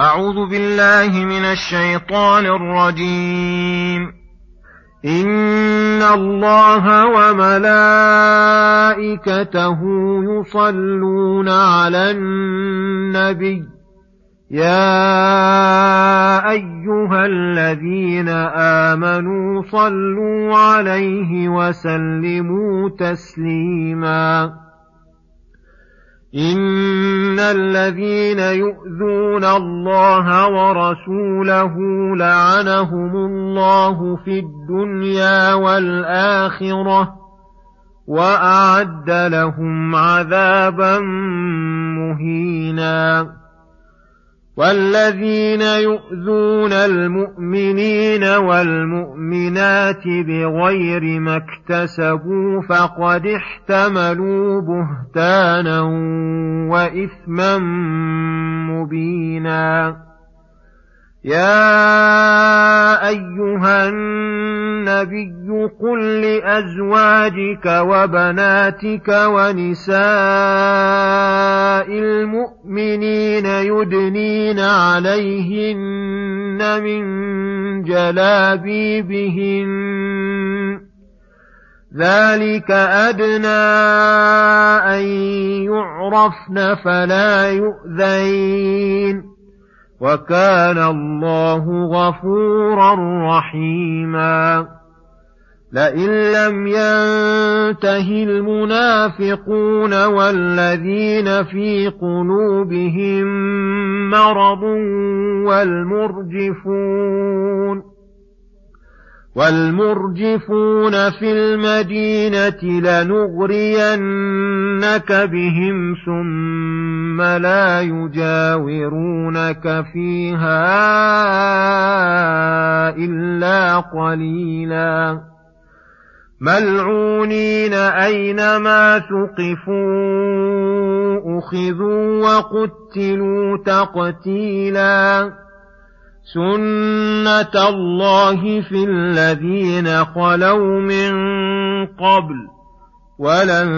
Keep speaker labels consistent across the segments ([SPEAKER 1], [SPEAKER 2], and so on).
[SPEAKER 1] أعوذ بالله من الشيطان الرجيم. إن الله وملائكته يصلون على النبي. يا أيها الذين آمنوا صلوا عليه وسلموا تسليماً. إن الذين يؤذون الله ورسوله لعنهم الله في الدنيا والآخرة وأعد لهم عذابا مهينا والذين يؤذون المؤمنين والمؤمنات بغير ما اكتسبوا فقد احتملوا بهتانا وإثما مبينا يا ايها النبي قل لازواجك وبناتك ونساء المؤمنين يدنين عليهن من جلابيبهن ذلك ادنى ان يعرفن فلا يؤذين وكان الله غفورا رحيما. لئن لم ينته المنافقون والذين في قلوبهم مرض والمرجفون. والمرجفون في المدينة لنغرينك بهم ثم لا يجاورونك فيها إلا قليلا. ملعونين أينما ثقفوا أخذوا وقتلوا تقتيلاً. سنة الله في الذين خلوا من قبل ولن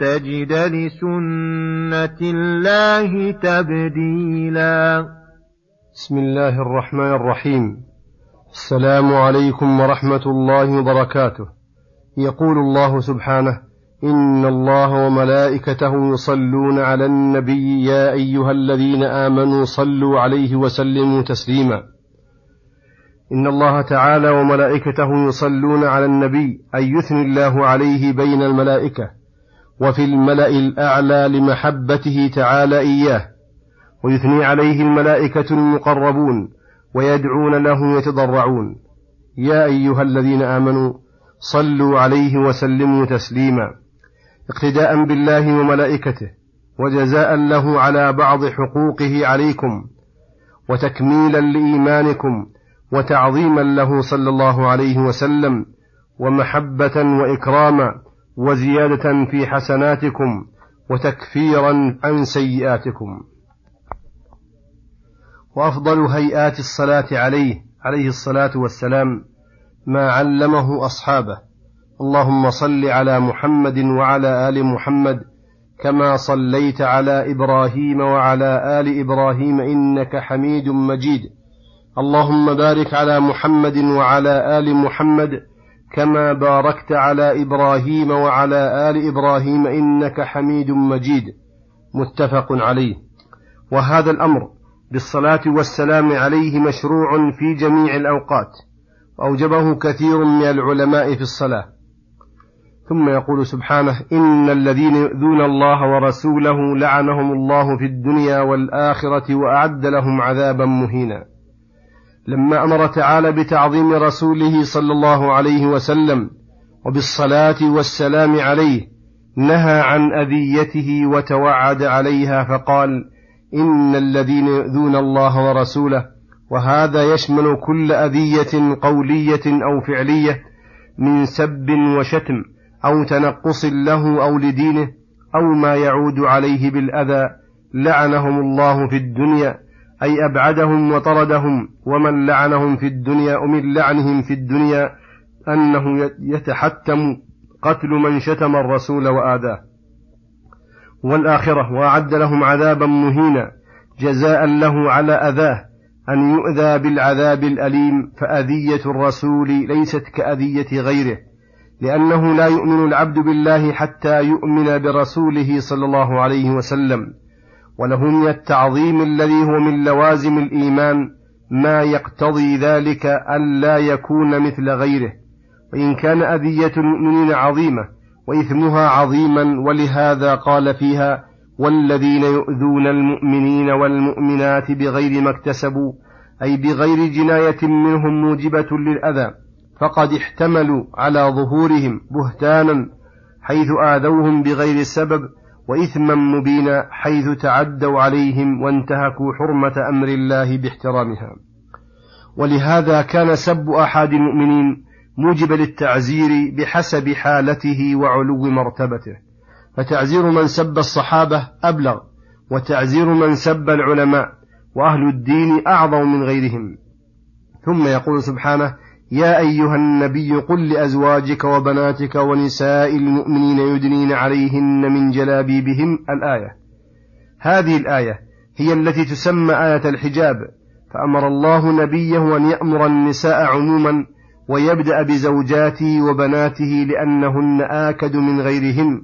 [SPEAKER 1] تجد لسنة الله تبديلا
[SPEAKER 2] بسم الله الرحمن الرحيم. السلام عليكم ورحمة الله وبركاته. يقول الله سبحانه إن الله وملائكته يصلون على النبي يا أيها الذين آمنوا صلوا عليه وسلموا تسليما. إن الله تعالى وملائكته يصلون على النبي أي يثني الله عليه بين الملائكة وفي الملأ الأعلى لمحبته تعالى إياه ويثني عليه الملائكة المقربون ويدعون له يتضرعون. يا أيها الذين آمنوا صلوا عليه وسلموا تسليما. اقتداء بالله وملائكته وجزاء له على بعض حقوقه عليكم وتكميلا لإيمانكم وتعظيما له صلى الله عليه وسلم ومحبة وإكراما وزيادة في حسناتكم وتكفيرا عن سيئاتكم. وأفضل هيئات الصلاة عليه عليه الصلاة والسلام ما علمه أصحابه. اللهم صل على محمد وعلى آل محمد كما صليت على إبراهيم وعلى آل إبراهيم إنك حميد مجيد. اللهم بارك على محمد وعلى آل محمد كما باركت على إبراهيم وعلى آل إبراهيم إنك حميد مجيد. متفق عليه. وهذا الأمر بالصلاة والسلام عليه مشروع في جميع الأوقات. واوجبه كثير من العلماء في الصلاة. ثم يقول سبحانه إن الذين يؤذون الله ورسوله لعنهم الله في الدنيا والآخرة وأعد لهم عذابا مهينا. لما أمر تعالى بتعظيم رسوله صلى الله عليه وسلم وبالصلاة والسلام عليه نهى عن أذيته وتوعد عليها فقال إن الذين يؤذون الله ورسوله وهذا يشمل كل أذية قولية أو فعلية من سب وشتم. أو تنقص له أو لدينه أو ما يعود عليه بالأذى لعنهم الله في الدنيا أي أبعدهم وطردهم ومن لعنهم في الدنيا ومن لعنهم في الدنيا أنه يتحتم قتل من شتم الرسول وآذاه. والآخرة وأعد لهم عذابا مهينا جزاء له على أذاه أن يؤذى بالعذاب الأليم فأذية الرسول ليست كأذية غيره. لأنه لا يؤمن العبد بالله حتى يؤمن برسوله صلى الله عليه وسلم وله من التعظيم الذي هو من لوازم الإيمان ما يقتضي ذلك ألا يكون مثل غيره وإن كان أذية المؤمنين عظيمة وإثمها عظيما ولهذا قال فيها والذين يؤذون المؤمنين والمؤمنات بغير ما اكتسبوا أي بغير جناية منهم موجبة للأذى فقد احتملوا على ظهورهم بهتانا حيث آذوهم بغير سبب وإثما مبينا حيث تعدوا عليهم وانتهكوا حرمة أمر الله باحترامها. ولهذا كان سب أحد المؤمنين موجب للتعزير بحسب حالته وعلو مرتبته. فتعزير من سب الصحابة أبلغ وتعزير من سب العلماء وأهل الدين أعظم من غيرهم. ثم يقول سبحانه يا أيها النبي قل لأزواجك وبناتك ونساء المؤمنين يدنين عليهن من جلابيبهن الآية. هذه الآية هي التي تسمى آية الحجاب. فأمر الله نبيه أن يأمر النساء عموما ويبدأ بزوجاته وبناته لأنهن آكد من غيرهن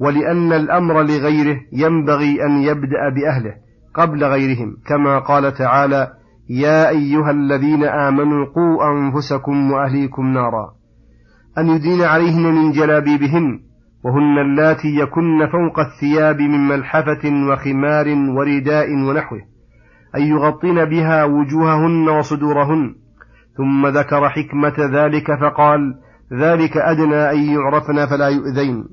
[SPEAKER 2] ولأن الأمر لغيره ينبغي أن يبدأ بأهله قبل غيرهم كما قال تعالى يا أيها الذين آمنوا قوا أنفسكم وأهليكم نارا. أن يدين عليهن من جلابيبهن وهن اللاتي يكن فوق الثياب من ملحفة وخمار ورداء ونحوه. أن يغطين بها وجوههن وصدورهن. ثم ذكر حكمة ذلك فقال ذلك أدنى أن يعرفن فلا يؤذين.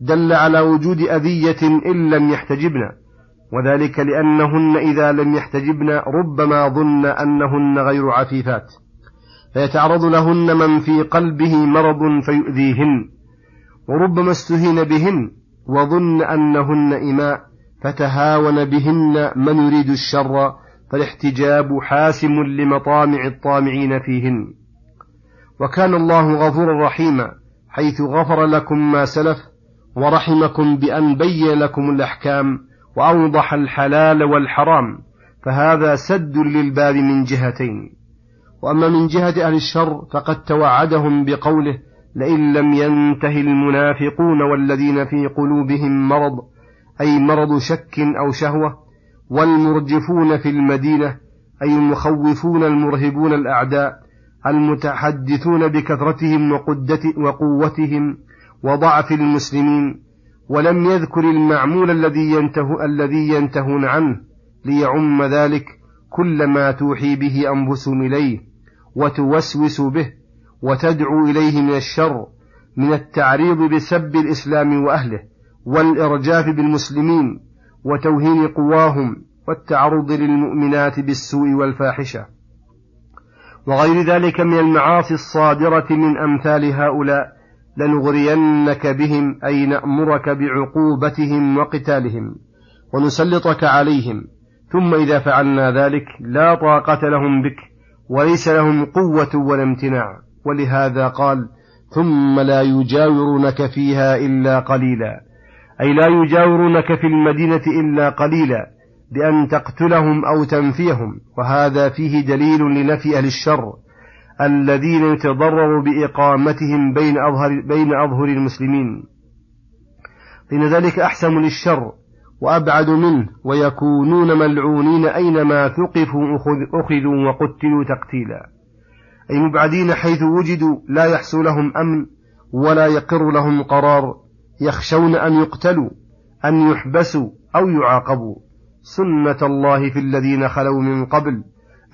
[SPEAKER 2] دل على وجود أذية إن لم يحتجبن. وذلك لأنهن إذا لم يحتجبن ربما ظن أنهن غير عفيفات فيتعرض لهن من في قلبه مرض فيؤذيهن وربما استهين بهن وظن أنهن إماء فتهاون بهن من يريد الشر فالاحتجاب حاسم لمطامع الطامعين فيهن. وكان الله غفورا رحيما حيث غفر لكم ما سلف ورحمكم بأن بين لكم الأحكام وأوضح الحلال والحرام فهذا سد للباب من جهتين. وأما من جهة أهل الشر فقد توعدهم بقوله لئن لم ينته المنافقون والذين في قلوبهم مرض أي مرض شك أو شهوة والمرجفون في المدينة أي المخوفون المرهبون الأعداء المتحدثون بكثرتهم وقوتهم وضعف المسلمين. ولم يذكر المعمول الذي ينته الذي ينتهون عنه ليعم ذلك كل ما توحي به أنفسهم إليه وتوسوس به وتدعو إليه من الشر من التعريض بسب الإسلام وأهله والإرجاف بالمسلمين وتوهين قواهم والتعرض للمؤمنات بالسوء والفاحشة. وغير ذلك من المعاصي الصادرة من أمثال هؤلاء لنغرينك بهم أي نأمرك بعقوبتهم وقتالهم ونسلطك عليهم. ثم إذا فعلنا ذلك لا طاقة لهم بك وليس لهم قوة ولا امتناع. ولهذا قال ثم لا يجاورونك فيها إلا قليلا. أي لا يجاورونك في المدينة إلا قليلا بأن تقتلهم أو تنفيهم. وهذا فيه دليل لنفي أهل الشر. الذين يتضرر بإقامتهم بين أظهر, بين أظهر المسلمين. فإن ذلك أحسن للشر وأبعد منه ويكونون ملعونين أينما ثقفوا أخذوا وقتلوا تقتيلا. أي مبعدين حيث وجدوا لا يحصل لهم أمن ولا يقر لهم قرار يخشون أن يقتلوا أن يحبسوا أو يعاقبوا. سنة الله في الذين خلوا من قبل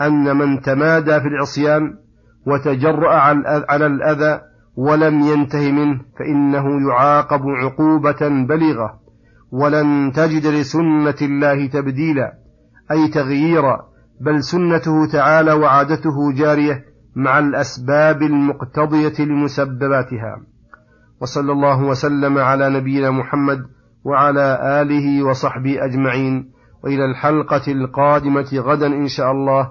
[SPEAKER 2] أن من تمادى في العصيان وتجرأ على الأذى ولم ينته منه فإنه يعاقب عقوبة بلغة ولن تجد لسنة الله تبديلا أي تغييرا بل سنته تعالى وعادته جارية مع الأسباب المقتضية لمسبباتها. وصلى الله وسلم على نبينا محمد وعلى آله وصحبه أجمعين. وإلى الحلقة القادمة غدا إن شاء الله.